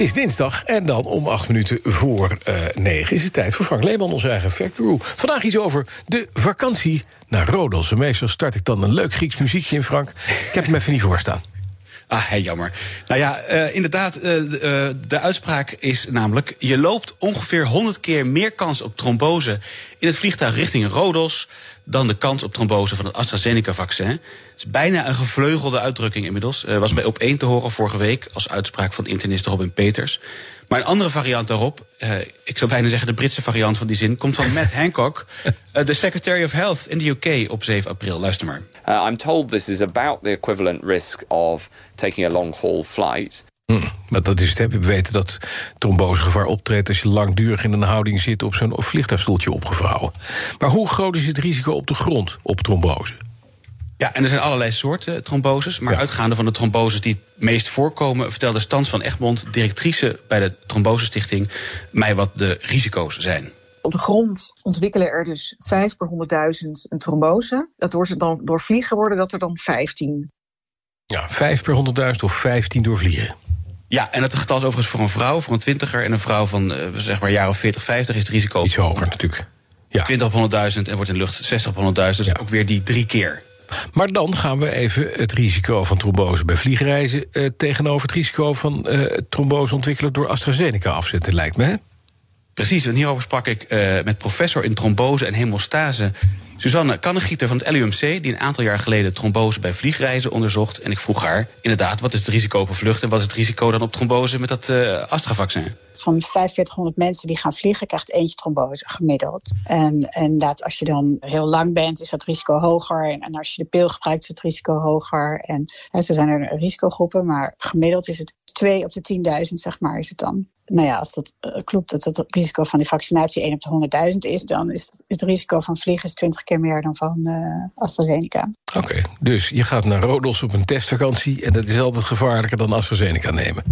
Het is dinsdag en dan om acht minuten voor uh, negen is het tijd voor Frank Leeman, onze eigen factguru. Vandaag iets over de vakantie naar Rodos. Meestal start ik dan een leuk Grieks muziekje in, Frank. Ik heb hem even niet voorstaan. Ah, hey, jammer. Nou ja, uh, inderdaad, de, uh, de uitspraak is namelijk... je loopt ongeveer 100 keer meer kans op trombose... in het vliegtuig richting Rodos... dan de kans op trombose van het AstraZeneca-vaccin. Het is bijna een gevleugelde uitdrukking inmiddels. was bij op één te horen vorige week... als uitspraak van internist Robin Peters. Maar een andere variant daarop, ik zou bijna zeggen de Britse variant van die zin, komt van Matt Hancock, de Secretary of Health in de UK op 7 april. Luister maar. Uh, I'm told this is about the equivalent risk of taking a long haul flight. Hmm, maar dat is het. Hè. We weten dat trombosegevaar optreedt als je langdurig in een houding zit op zo'n vliegtuigstoeltje opgevouwen. Maar hoe groot is het risico op de grond op trombose? Ja, en er zijn allerlei soorten tromboses. Maar ja. uitgaande van de tromboses die het meest voorkomen... vertelde Stans van Egmond, directrice bij de Trombosestichting... mij wat de risico's zijn. Op de grond ontwikkelen er dus 5 per 100.000 een trombose. Dat wordt dan, door vliegen worden dat er dan 15. Ja, 5 per 100.000 of 15 door vliegen. Ja, en het getal is overigens voor een vrouw, voor een twintiger... en een vrouw van uh, zeg maar jaren 40, 50 is het risico... Iets hoger natuurlijk. Ja. 20 op 100.000 en wordt in de lucht 60 op 100.000. Dus ja. ook weer die drie keer. Maar dan gaan we even het risico van trombose bij vliegreizen... Uh, tegenover het risico van uh, trombose ontwikkelen door AstraZeneca afzetten, lijkt me. Hè? Precies, en hierover sprak ik uh, met professor in trombose en hemostase... Suzanne Kannegieter van het LUMC, die een aantal jaar geleden trombose bij vliegreizen onderzocht. En ik vroeg haar inderdaad, wat is het risico op vlucht en wat is het risico dan op trombose met dat uh, Astra-vaccin? Van 4500 mensen die gaan vliegen, krijgt eentje trombose gemiddeld. En, inderdaad, als je dan heel lang bent, is dat risico hoger. En, en als je de pil gebruikt, is het risico hoger. En, en zo zijn er risicogroepen, maar gemiddeld is het 2 op de 10.000, zeg maar, is het dan nou ja, als dat uh, klopt, dat het risico van die vaccinatie 1 op de 100.000 is, dan is het risico van vliegen is 20 keer meer dan van uh, AstraZeneca. Oké, dus je gaat naar Rodos op een testvakantie en dat is altijd gevaarlijker dan AstraZeneca nemen.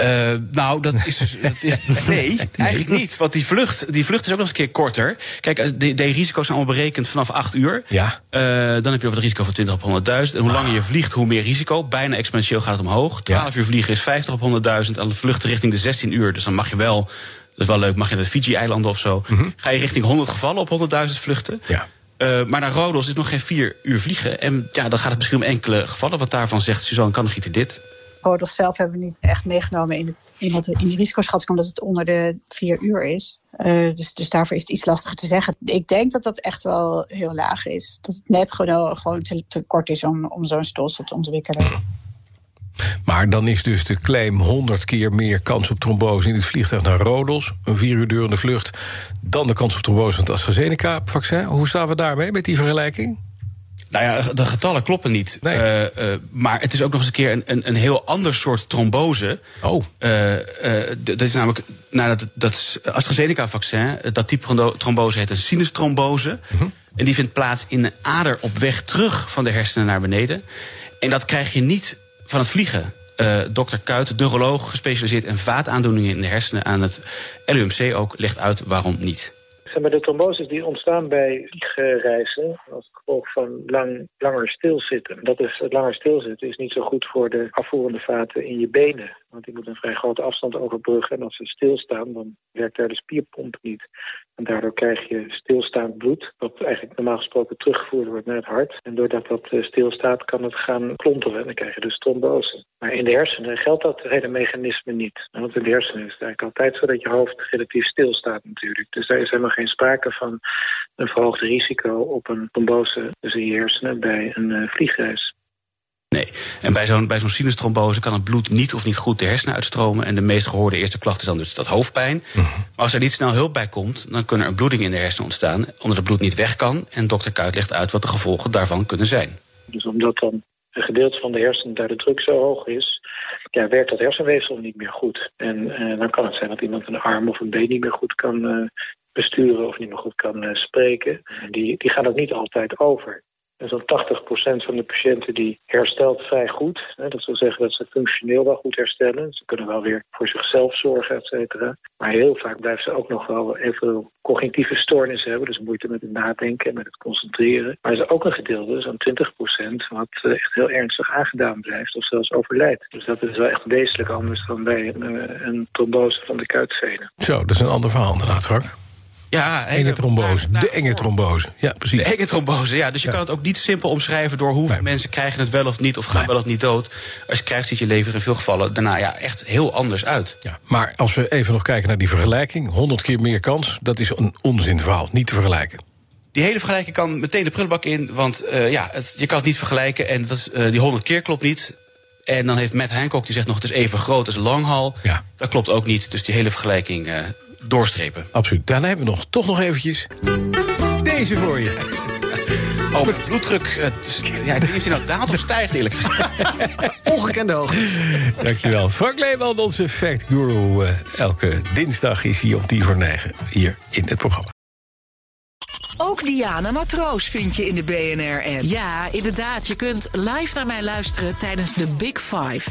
Uh, nou, dat is dus. Dat is, nee, eigenlijk niet. Want die vlucht, die vlucht is ook nog eens een keer korter. Kijk, de, de risico's zijn al berekend vanaf 8 uur. Ja. Uh, dan heb je over het risico van 20 op 100.000. En hoe langer je vliegt, hoe meer risico. Bijna exponentieel gaat het omhoog. 12 ja. uur vliegen is 50 op 100.000. En de vluchten richting de 16 uur. Dus dan mag je wel. Dat is wel leuk, mag je naar de Fiji-eilanden of zo. Mm -hmm. Ga je richting 100 gevallen op 100.000 vluchten. Ja. Uh, maar naar Rodos is nog geen 4 uur vliegen. En ja, dan gaat het misschien om enkele gevallen. Wat daarvan zegt Suzanne Kannegieter dit. Rodos zelf hebben we niet echt meegenomen in de in, het, in die risicoschatting, omdat het onder de vier uur is. Uh, dus, dus daarvoor is het iets lastiger te zeggen. Ik denk dat dat echt wel heel laag is. Dat het net gewoon, gewoon te, te kort is om, om zo'n stolsel te ontwikkelen. Maar dan is dus de claim 100 keer meer kans op trombose in het vliegtuig naar Rodos. Een vier uur durende vlucht. Dan de kans op trombose van het AstraZeneca-vaccin. Hoe staan we daarmee met die vergelijking? Nou ja, de getallen kloppen niet. Nee. Uh, uh, maar het is ook nog eens een keer een, een, een heel ander soort trombose. Oh. Uh, dat is namelijk, nou, dat, dat AstraZeneca-vaccin, dat type trombose heet een sinustrombose. Mhm. -huh. En die vindt plaats in een ader op weg terug van de hersenen naar beneden. En dat krijg je niet van het vliegen. Dr. Kuit, neuroloog, gespecialiseerd in vaataandoeningen in de hersenen aan het LUMC ook, legt uit waarom niet. Maar de tromboses die ontstaan bij vliegreizen als gevolg van lang, langer stilzitten. Dat is, het langer stilzitten is niet zo goed voor de afvoerende vaten in je benen. Want die moeten een vrij grote afstand overbruggen. En als ze stilstaan, dan werkt daar de spierpomp niet. En daardoor krijg je stilstaand bloed, wat eigenlijk normaal gesproken teruggevoerd wordt naar het hart. En doordat dat stilstaat, kan het gaan klonteren en dan krijg je dus trombose. Maar in de hersenen geldt dat hele mechanisme niet. Want in de hersenen is het eigenlijk altijd zo dat je hoofd relatief stilstaat natuurlijk. Dus daar is helemaal geen sprake van een verhoogd risico op een trombose dus in je hersenen bij een uh, vliegreis. Nee, en bij zo'n bij zo'n sinustrombose kan het bloed niet of niet goed de hersenen uitstromen. En de meest gehoorde eerste klacht is dan dus dat hoofdpijn. Mhm. Maar als er niet snel hulp bij komt, dan kunnen er bloedingen in de hersenen ontstaan. Omdat het bloed niet weg kan. En dokter Kuit legt uit wat de gevolgen daarvan kunnen zijn. Dus omdat dan een gedeelte van de hersenen daar de druk zo hoog is, ja, werkt dat hersenweefsel niet meer goed. En uh, dan kan het zijn dat iemand een arm of een been niet meer goed kan, uh, besturen of niet meer goed kan spreken, die, die gaan ook niet altijd over. Zo'n 80% van de patiënten die herstelt vrij goed. Dat wil zeggen dat ze functioneel wel goed herstellen. Ze kunnen wel weer voor zichzelf zorgen, et cetera. Maar heel vaak blijven ze ook nog wel even cognitieve stoornissen hebben. Dus moeite met het nadenken en met het concentreren. Maar er is ook een gedeelte, zo'n 20%, wat eh, echt heel ernstig aangedaan blijft of zelfs overlijdt. Dus dat is wel echt wezenlijk anders dan bij een, eh, trombose van de kuitvenen. Zo, dat is een ander verhaal inderdaad, Frank. Ja, enge trombose. de enge trombose. Ja, precies. De enge trombose, ja. Dus je kan het ook niet simpel omschrijven door hoeveel mensen krijgen het wel of niet of gaan wel of niet dood. Als je krijgt, ziet je lever in veel gevallen daarna ja, echt heel anders uit. Ja, maar als we even nog kijken naar die vergelijking, 100 keer meer kans, dat is een onzinverhaal. Niet te vergelijken. Die hele vergelijking kan meteen de prullenbak in, want uh, ja, het, je kan het niet vergelijken en dat is, uh, die 100 keer klopt niet. En dan heeft Matt Hancock die zegt nog het is even groot als Langhal. Ja. Dat klopt ook niet, dus die hele vergelijking uh, doorstrepen. Absoluut. Daarna hebben we nog, toch nog eventjes deze voor je. Oh, met bloeddruk. Het, ja, ik weet niet of hij nou daalt of stijgt, eerlijk gezegd. Ongekende hoogte. Dankjewel. Frank Leeman, onze fact guru. Uh, elke dinsdag is hij om tien voor negen hier in het programma. Ook Diana Matroos vind je in de BNR-app. Ja, inderdaad. Je kunt live naar mij luisteren tijdens de Big Five.